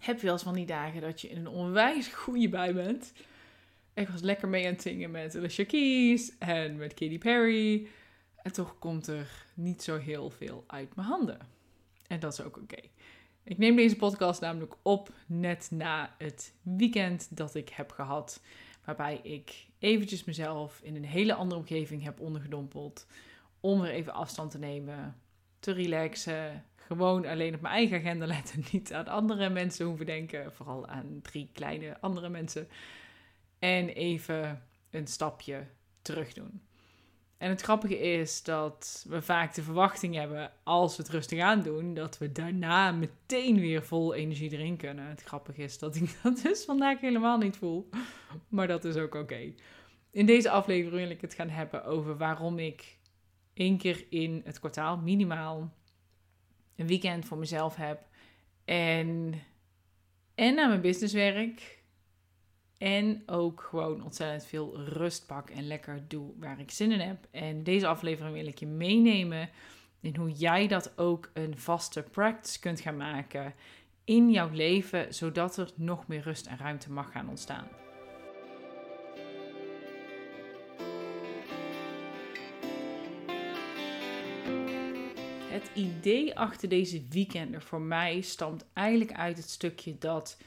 Heb je wel eens van die dagen dat je in een onwijs goede bui bent? Ik was lekker mee aan het zingen met Alicia Keys en met Katy Perry. En toch komt er niet zo heel veel uit mijn handen. En dat is ook oké. Ik neem deze podcast namelijk op net na het weekend dat ik heb gehad. Waarbij ik eventjes mezelf in een hele andere omgeving heb ondergedompeld. Om er even afstand te nemen, te relaxen. Gewoon alleen op mijn eigen agenda letten. Niet aan andere mensen hoeven denken. Vooral aan drie kleine andere mensen. En even een stapje terug doen. En het grappige is dat we vaak de verwachting hebben, als we het rustig aan doen, dat we daarna meteen weer vol energie erin kunnen. Het grappige is dat ik dat dus vandaag helemaal niet voel. Maar dat is ook oké. In deze aflevering wil ik het gaan hebben over waarom ik één keer in het kwartaal minimaal een weekend voor mezelf heb. En, en naar mijn businesswerk en ook gewoon ontzettend veel rust pak en lekker doe waar ik zin in heb. En deze aflevering wil ik je meenemen in hoe jij dat ook een vaste practice kunt gaan maken in jouw leven, zodat er nog meer rust en ruimte mag gaan ontstaan. Het idee achter deze weekenden voor mij stamt eigenlijk uit het stukje dat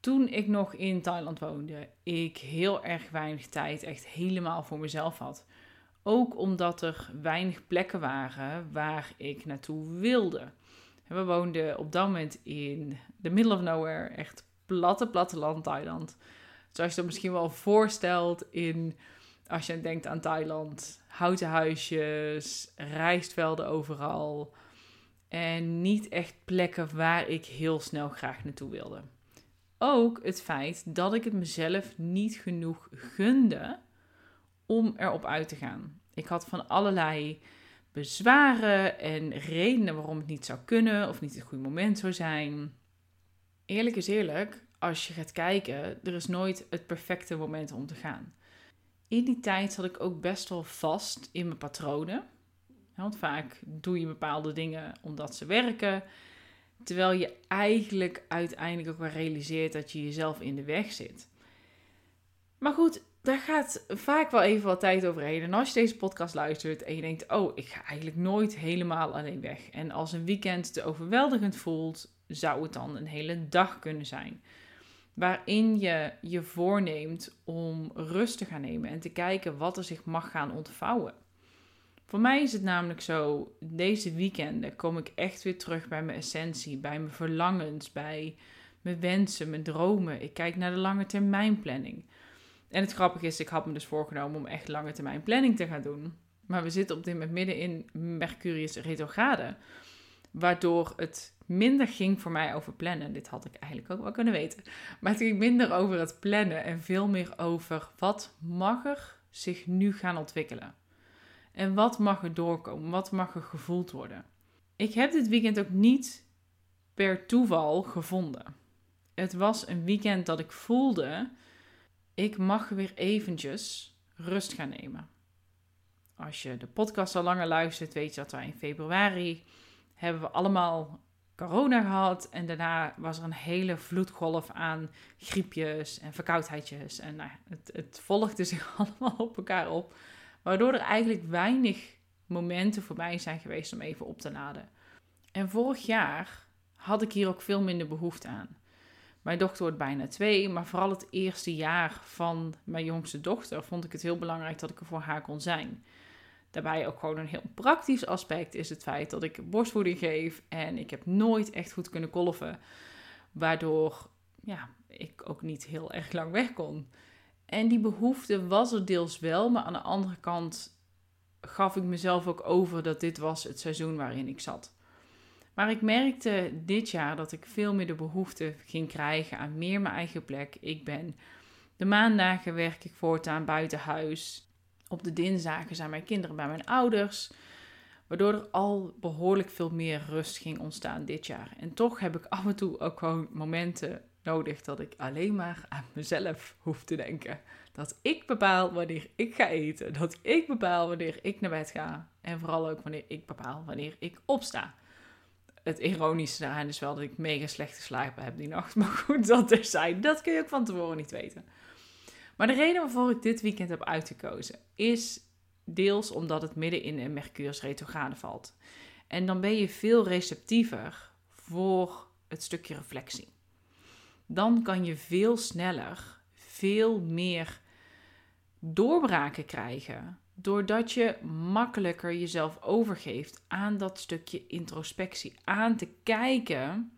toen ik nog in Thailand woonde, ik heel erg weinig tijd echt helemaal voor mezelf had. Ook omdat er weinig plekken waren waar ik naartoe wilde. We woonden op dat moment in the middle of nowhere, echt platte platteland Thailand. Zoals je dat misschien wel voorstelt in, als je denkt aan Thailand, houten huisjes, rijstvelden overal. En niet echt plekken waar ik heel snel graag naartoe wilde ook het feit dat ik het mezelf niet genoeg gunde om erop uit te gaan. Ik had van allerlei bezwaren en redenen waarom het niet zou kunnen of niet het goede moment zou zijn. Eerlijk is eerlijk, als je gaat kijken, er is nooit het perfecte moment om te gaan. In die tijd zat ik ook best wel vast in mijn patronen. Want vaak doe je bepaalde dingen omdat ze werken. Terwijl je eigenlijk uiteindelijk ook wel realiseert dat je jezelf in de weg zit. Maar goed, daar gaat vaak wel even wat tijd overheen. En als je deze podcast luistert en je denkt: Oh, ik ga eigenlijk nooit helemaal alleen weg. En als een weekend te overweldigend voelt, zou het dan een hele dag kunnen zijn. Waarin je je voorneemt om rust te gaan nemen en te kijken wat er zich mag gaan ontvouwen. Voor mij is het namelijk zo, deze weekenden kom ik echt weer terug bij mijn essentie, bij mijn verlangens, bij mijn wensen, mijn dromen. Ik kijk naar de lange termijn planning. En het grappige is, ik had me dus voorgenomen om echt lange termijn planning te gaan doen. Maar we zitten op dit moment midden in Mercurius retrograde. Waardoor het minder ging voor mij over plannen. Dit had ik eigenlijk ook wel kunnen weten. Maar het ging minder over het plannen en veel meer over wat mag er zich nu gaan ontwikkelen. En wat mag er doorkomen? Wat mag er gevoeld worden? Ik heb dit weekend ook niet per toeval gevonden. Het was een weekend dat ik voelde, ik mag weer eventjes rust gaan nemen. Als je de podcast al langer luistert, weet je dat we in februari hebben we allemaal corona gehad. En daarna was er een hele vloedgolf aan griepjes en verkoudheidjes. En nou, het, het volgde zich allemaal op elkaar op. Waardoor er eigenlijk weinig momenten voor mij zijn geweest om even op te laden. En vorig jaar had ik hier ook veel minder behoefte aan. Mijn dochter wordt bijna twee, maar vooral het eerste jaar van mijn jongste dochter vond ik het heel belangrijk dat ik er voor haar kon zijn. Daarbij ook gewoon een heel praktisch aspect is het feit dat ik borstvoeding geef en ik heb nooit echt goed kunnen kolven, waardoor ja, ik ook niet heel erg lang weg kon. En die behoefte was er deels wel, maar aan de andere kant gaf ik mezelf ook over dat dit was het seizoen waarin ik zat. Maar ik merkte dit jaar dat ik veel meer de behoefte ging krijgen aan meer mijn eigen plek. Ik ben de maandagen werk ik voortaan buiten huis. Op de dinsdagen zijn mijn kinderen bij mijn ouders. Waardoor er al behoorlijk veel meer rust ging ontstaan dit jaar. En toch heb ik af en toe ook gewoon momenten nodig dat ik alleen maar aan mezelf hoef te denken. Dat ik bepaal wanneer ik ga eten. Dat ik bepaal wanneer ik naar bed ga. En vooral ook wanneer ik bepaal wanneer ik opsta. het ironische daaraan is wel dat ik mega slecht geslapen heb die nacht. Maar goed, dat er zijn. Dat kun je ook van tevoren niet weten. Maar de reden waarvoor ik dit weekend heb uitgekozen is deels omdat het midden in een Mercurius retrograde valt. En dan ben je veel receptiever voor het stukje reflectie. Dan kan je veel sneller, veel meer doorbraken krijgen. Doordat je makkelijker jezelf overgeeft aan dat stukje introspectie. Aan te kijken,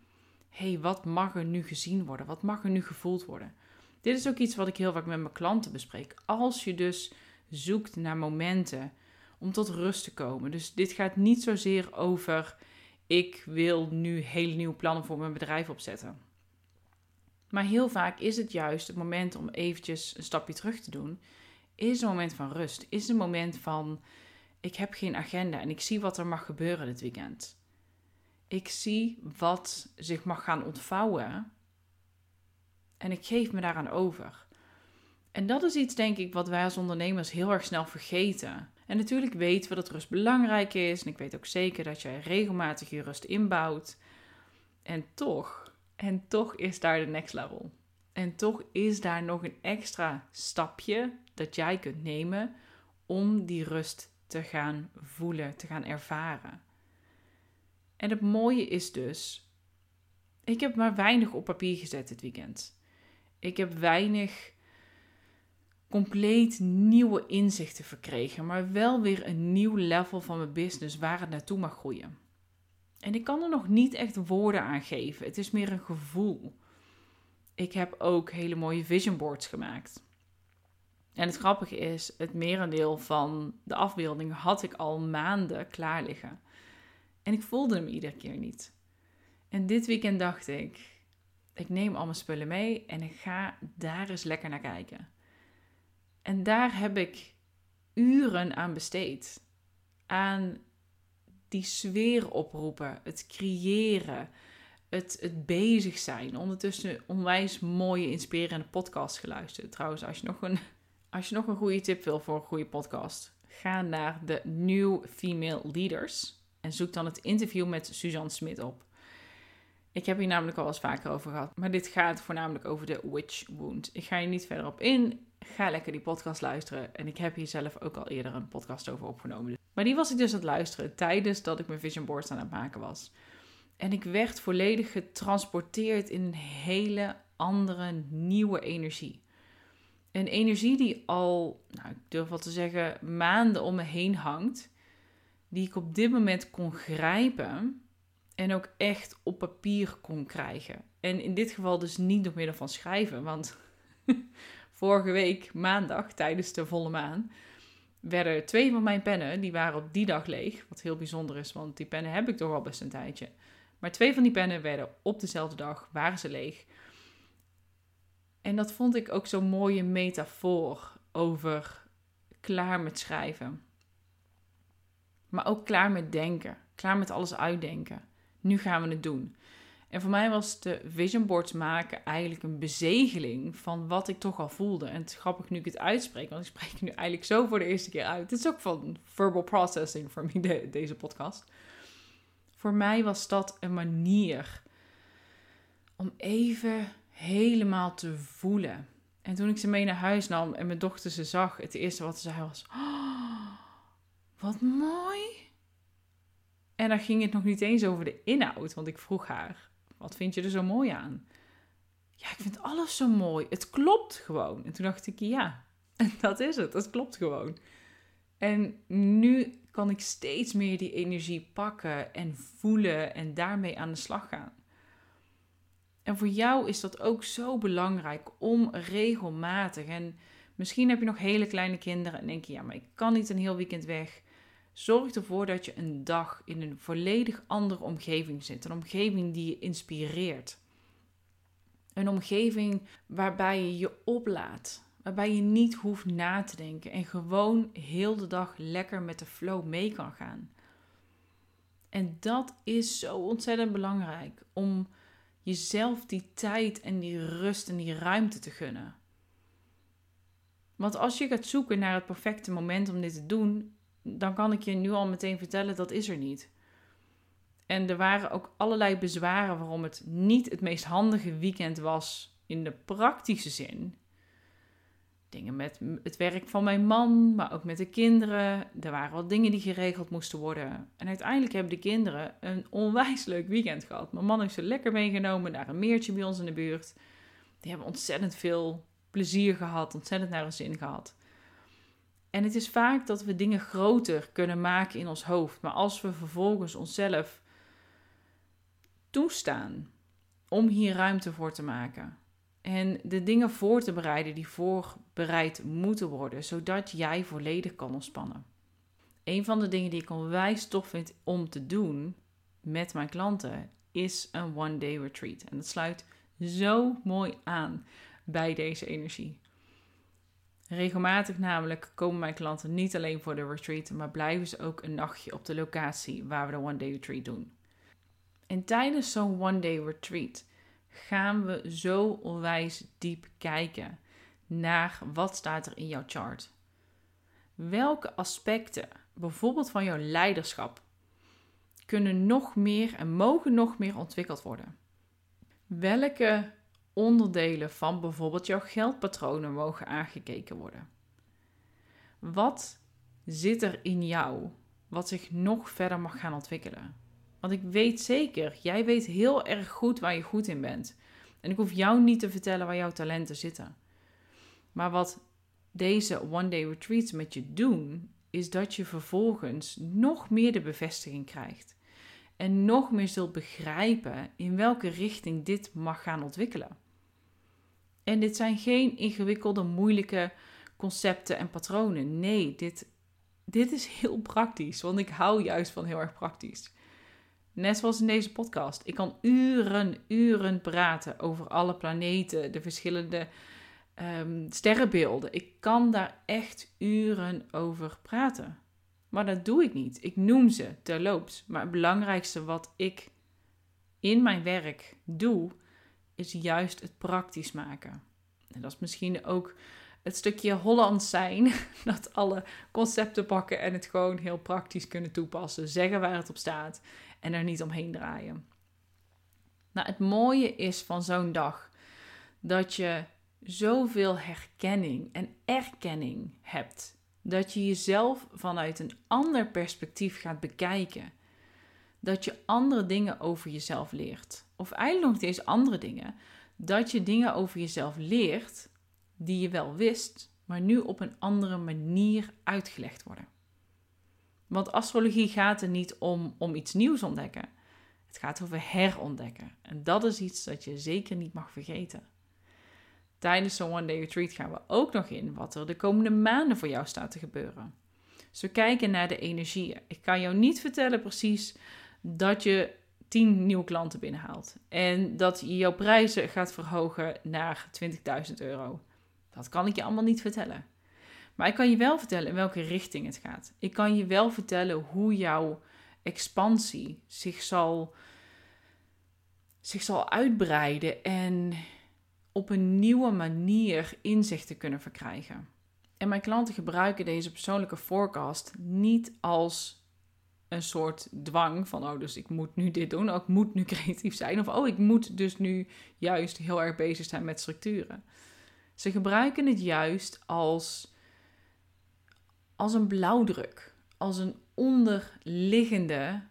hé, hey, wat mag er nu gezien worden? Wat mag er nu gevoeld worden? Dit is ook iets wat ik heel vaak met mijn klanten bespreek. Als je dus zoekt naar momenten om tot rust te komen. Dus dit gaat niet zozeer over ik wil nu hele nieuwe plannen voor mijn bedrijf opzetten. Maar heel vaak is het juist het moment om eventjes een stapje terug te doen. Is een moment van rust. Is een moment van ik heb geen agenda en ik zie wat er mag gebeuren dit weekend. Ik zie wat zich mag gaan ontvouwen en ik geef me daaraan over. En dat is iets, denk ik, wat wij als ondernemers heel erg snel vergeten. En natuurlijk weten we dat rust belangrijk is. En ik weet ook zeker dat jij regelmatig je rust inbouwt. En toch, en toch is daar de next level. En toch is daar nog een extra stapje dat jij kunt nemen om die rust te gaan voelen, te gaan ervaren. En het mooie is dus, ik heb maar weinig op papier gezet dit weekend. Ik heb weinig compleet nieuwe inzichten verkregen, maar wel weer een nieuw level van mijn business waar het naartoe mag groeien. En ik kan er nog niet echt woorden aan geven. Het is meer een gevoel. Ik heb ook hele mooie vision boards gemaakt. En het grappige is, het merendeel van de afbeeldingen had ik al maanden klaar liggen. En ik voelde hem iedere keer niet. En dit weekend dacht ik, ik neem al mijn spullen mee en ik ga daar eens lekker naar kijken. En daar heb ik uren aan besteed. Aan die sfeer oproepen, het creëren, het, het bezig zijn. Ondertussen onwijs mooie, inspirerende podcast geluisterd. Trouwens, als je nog een, als je nog een goede tip wil voor een goede podcast, ga naar de New Female Leaders en zoek dan het interview met Suzanne Smit op. Ik heb hier namelijk al eens vaker over gehad. Maar dit gaat voornamelijk over de witch wound. Ik ga hier niet verder op in. Ga lekker die podcast luisteren. En ik heb hier zelf ook al eerder een podcast over opgenomen. Maar die was ik dus aan het luisteren tijdens dat ik mijn vision boards aan het maken was. En ik werd volledig getransporteerd in een hele andere, nieuwe energie. Een energie die al, nou, ik durf wel te zeggen, maanden om me heen hangt. Die ik op dit moment kon grijpen en ook echt op papier kon krijgen. En in dit geval dus niet door middel van schrijven, want vorige week maandag tijdens de volle maan werden twee van mijn pennen, die waren op die dag leeg, wat heel bijzonder is, want die pennen heb ik toch al best een tijdje. Maar twee van die pennen werden op dezelfde dag, waren ze leeg. En dat vond ik ook zo'n mooie metafoor over klaar met schrijven. Maar ook klaar met denken, klaar met alles uitdenken nu gaan we het doen. En voor mij was de vision boards maken eigenlijk een bezegeling van wat ik toch al voelde. En het is grappig nu ik het uitspreek, want ik spreek nu eigenlijk zo voor de eerste keer uit. Het is ook van verbal processing voor mij, deze podcast. Voor mij was dat een manier om even helemaal te voelen. En toen ik ze mee naar huis nam en mijn dochter ze zag, het eerste wat ze zei was: oh, Wat mooi! En dan ging het nog niet eens over de inhoud, want ik vroeg haar: wat vind je er zo mooi aan? Ja, ik vind alles zo mooi. Het klopt gewoon. En toen dacht ik: ja, dat is het. Het klopt gewoon. En nu kan ik steeds meer die energie pakken en voelen en daarmee aan de slag gaan. En voor jou is dat ook zo belangrijk om regelmatig. En misschien heb je nog hele kleine kinderen en denk je: ja, maar ik kan niet een heel weekend weg. Zorg ervoor dat je een dag in een volledig andere omgeving zit. Een omgeving die je inspireert. Een omgeving waarbij je je oplaat. Waarbij je niet hoeft na te denken. En gewoon heel de dag lekker met de flow mee kan gaan. En dat is zo ontzettend belangrijk. Om jezelf die tijd en die rust en die ruimte te gunnen. Want als je gaat zoeken naar het perfecte moment om dit te doen, dan kan ik je nu al meteen vertellen dat is er niet. En er waren ook allerlei bezwaren waarom het niet het meest handige weekend was in de praktische zin. Dingen met het werk van mijn man, maar ook met de kinderen. Er waren wat dingen die geregeld moesten worden. En uiteindelijk hebben de kinderen een onwijs leuk weekend gehad. Mijn man heeft ze lekker meegenomen naar een meertje bij ons in de buurt. Die hebben ontzettend veel plezier gehad, ontzettend naar hun zin gehad. En het is vaak dat we dingen groter kunnen maken in ons hoofd. Maar als we vervolgens onszelf toestaan om hier ruimte voor te maken. En de dingen voor te bereiden die voorbereid moeten worden, zodat jij volledig kan ontspannen. Een van de dingen die ik onwijs tof vind om te doen met mijn klanten is een one-day retreat. En dat sluit zo mooi aan bij deze energie. Regelmatig namelijk komen mijn klanten niet alleen voor de retreat, maar blijven ze ook een nachtje op de locatie waar we de one day retreat doen. En tijdens zo'n one day retreat gaan we zo onwijs diep kijken naar wat staat er in jouw chart. Welke aspecten, bijvoorbeeld van jouw leiderschap, kunnen nog meer en mogen nog meer ontwikkeld worden? Welke onderdelen van bijvoorbeeld jouw geldpatronen mogen aangekeken worden. Wat zit er in jou wat zich nog verder mag gaan ontwikkelen? Want ik weet zeker, jij weet heel erg goed waar je goed in bent. En ik hoef jou niet te vertellen waar jouw talenten zitten. Maar wat deze one-day retreats met je doen, is dat je vervolgens nog meer de bevestiging krijgt. En nog meer zult begrijpen in welke richting dit mag gaan ontwikkelen. En dit zijn geen ingewikkelde, moeilijke concepten en patronen. Nee, dit, dit is heel praktisch, want ik hou juist van heel erg praktisch. Net zoals in deze podcast. Ik kan uren, uren praten over alle planeten, de verschillende um, sterrenbeelden. Ik kan daar echt uren over praten. Maar dat doe ik niet. Ik noem ze terloops. Maar het belangrijkste wat ik in mijn werk doe, is juist het praktisch maken. En dat is misschien ook het stukje Hollands zijn, dat alle concepten pakken en het gewoon heel praktisch kunnen toepassen, zeggen waar het op staat en er niet omheen draaien. Nou, het mooie is van zo'n dag dat je zoveel herkenning en erkenning hebt. Dat je jezelf vanuit een ander perspectief gaat bekijken dat je andere dingen over jezelf leert. Of eigenlijk nog eens andere dingen. Dat je dingen over jezelf leert die je wel wist, maar nu op een andere manier uitgelegd worden. Want astrologie gaat er niet om, om iets nieuws ontdekken. Het gaat over herontdekken. En dat is iets dat je zeker niet mag vergeten. Tijdens zo'n One Day Retreat gaan we ook nog in wat er de komende maanden voor jou staat te gebeuren. Dus we kijken naar de energieën. Ik kan jou niet vertellen precies dat je 10 nieuwe klanten binnenhaalt. En dat je jouw prijzen gaat verhogen naar 20.000 euro. Dat kan ik je allemaal niet vertellen. Maar ik kan je wel vertellen in welke richting het gaat. Ik kan je wel vertellen hoe jouw expansie zich zal, zich zal uitbreiden en op een nieuwe manier inzichten kunnen verkrijgen. En mijn klanten gebruiken deze persoonlijke forecast niet als een soort dwang van, oh, dus ik moet nu dit doen, oh, ik moet nu creatief zijn, of oh, ik moet dus nu juist heel erg bezig zijn met structuren. Ze gebruiken het juist als, als een blauwdruk, als een onderliggende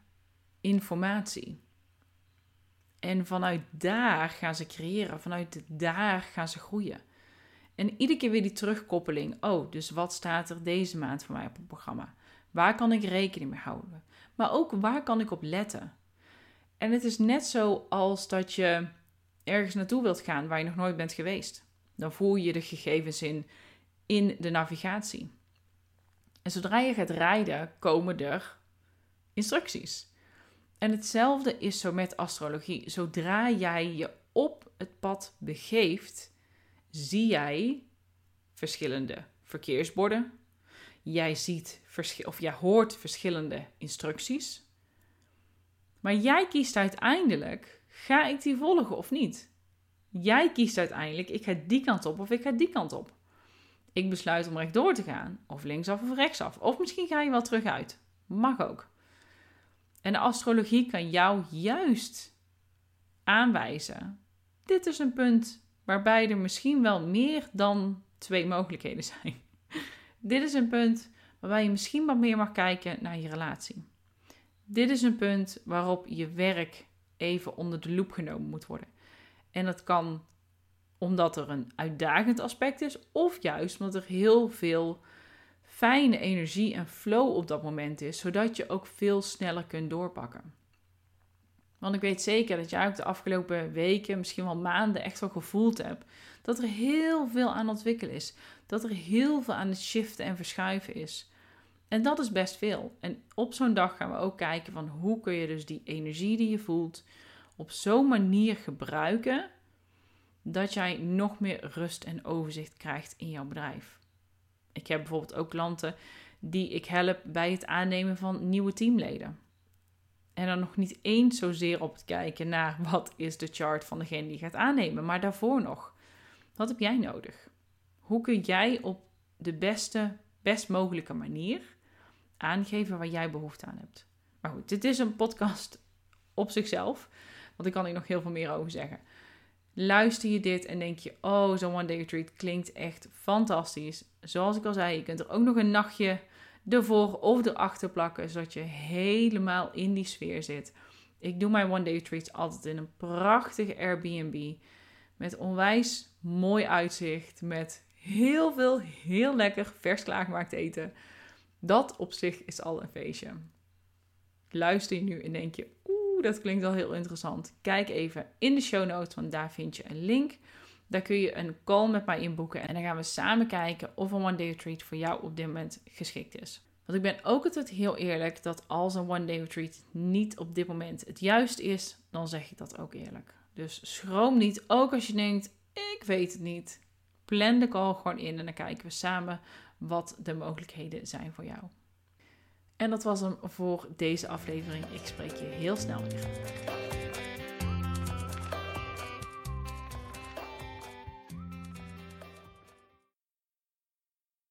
informatie. En vanuit daar gaan ze creëren, vanuit daar gaan ze groeien. En iedere keer weer die terugkoppeling. Oh, dus wat staat er deze maand voor mij op het programma? Waar kan ik rekening mee houden? Maar ook waar kan ik op letten? En het is net zo als dat je ergens naartoe wilt gaan waar je nog nooit bent geweest. Dan voel je de gegevens in in de navigatie. En zodra je gaat rijden, komen er instructies. En hetzelfde is zo met astrologie. Zodra jij je op het pad begeeft, zie jij verschillende verkeersborden, Jij ziet of jij hoort verschillende instructies. Maar jij kiest uiteindelijk, ga ik die volgen of niet? Jij kiest uiteindelijk, ik ga die kant op of ik ga die kant op. Ik besluit om rechtdoor te gaan, of linksaf of rechtsaf. Of misschien ga je wel terug uit. Mag ook. En de astrologie kan jou juist aanwijzen. Dit is een punt waarbij er misschien wel meer dan twee mogelijkheden zijn. Dit is een punt waarbij je misschien wat meer mag kijken naar je relatie. Dit is een punt waarop je werk even onder de loep genomen moet worden. En dat kan omdat er een uitdagend aspect is, of juist omdat er heel veel fijne energie en flow op dat moment is, zodat je ook veel sneller kunt doorpakken. Want ik weet zeker dat jij ook de afgelopen weken, misschien wel maanden, echt wel gevoeld hebt dat er heel veel aan ontwikkelen is. Dat er heel veel aan het shiften en verschuiven is. En dat is best veel. En op zo'n dag gaan we ook kijken van hoe kun je dus die energie die je voelt op zo'n manier gebruiken dat jij nog meer rust en overzicht krijgt in jouw bedrijf. Ik heb bijvoorbeeld ook klanten die ik help bij het aannemen van nieuwe teamleden. En dan nog niet eens zozeer op het kijken naar wat is de chart van degene die gaat aannemen, maar daarvoor nog. Wat heb jij nodig? Hoe kun jij op de beste, best mogelijke manier aangeven waar jij behoefte aan hebt? Maar goed, dit is een podcast op zichzelf, want ik kan hier nog heel veel meer over zeggen. Luister je dit en denk je, oh, zo'n one day retreat klinkt echt fantastisch. Zoals ik al zei, je kunt er ook nog een nachtje ervoor of erachter plakken, zodat je helemaal in die sfeer zit. Ik doe mijn one day retreats altijd in een prachtige Airbnb met onwijs mooi uitzicht, met heel veel heel lekker vers klaargemaakt eten. Dat op zich is al een feestje. Luister je nu en denk je, oeh, dat klinkt al heel interessant. Kijk even in de show notes, want daar vind je een link. Daar kun je een call met mij inboeken en dan gaan we samen kijken of een one day retreat voor jou op dit moment geschikt is. Want ik ben ook altijd heel eerlijk dat als een one day retreat niet op dit moment het juist is, dan zeg ik dat ook eerlijk. Dus schroom niet, ook als je denkt, ik weet het niet. Plan de call gewoon in en dan kijken we samen wat de mogelijkheden zijn voor jou. En dat was hem voor deze aflevering. Ik spreek je heel snel weer.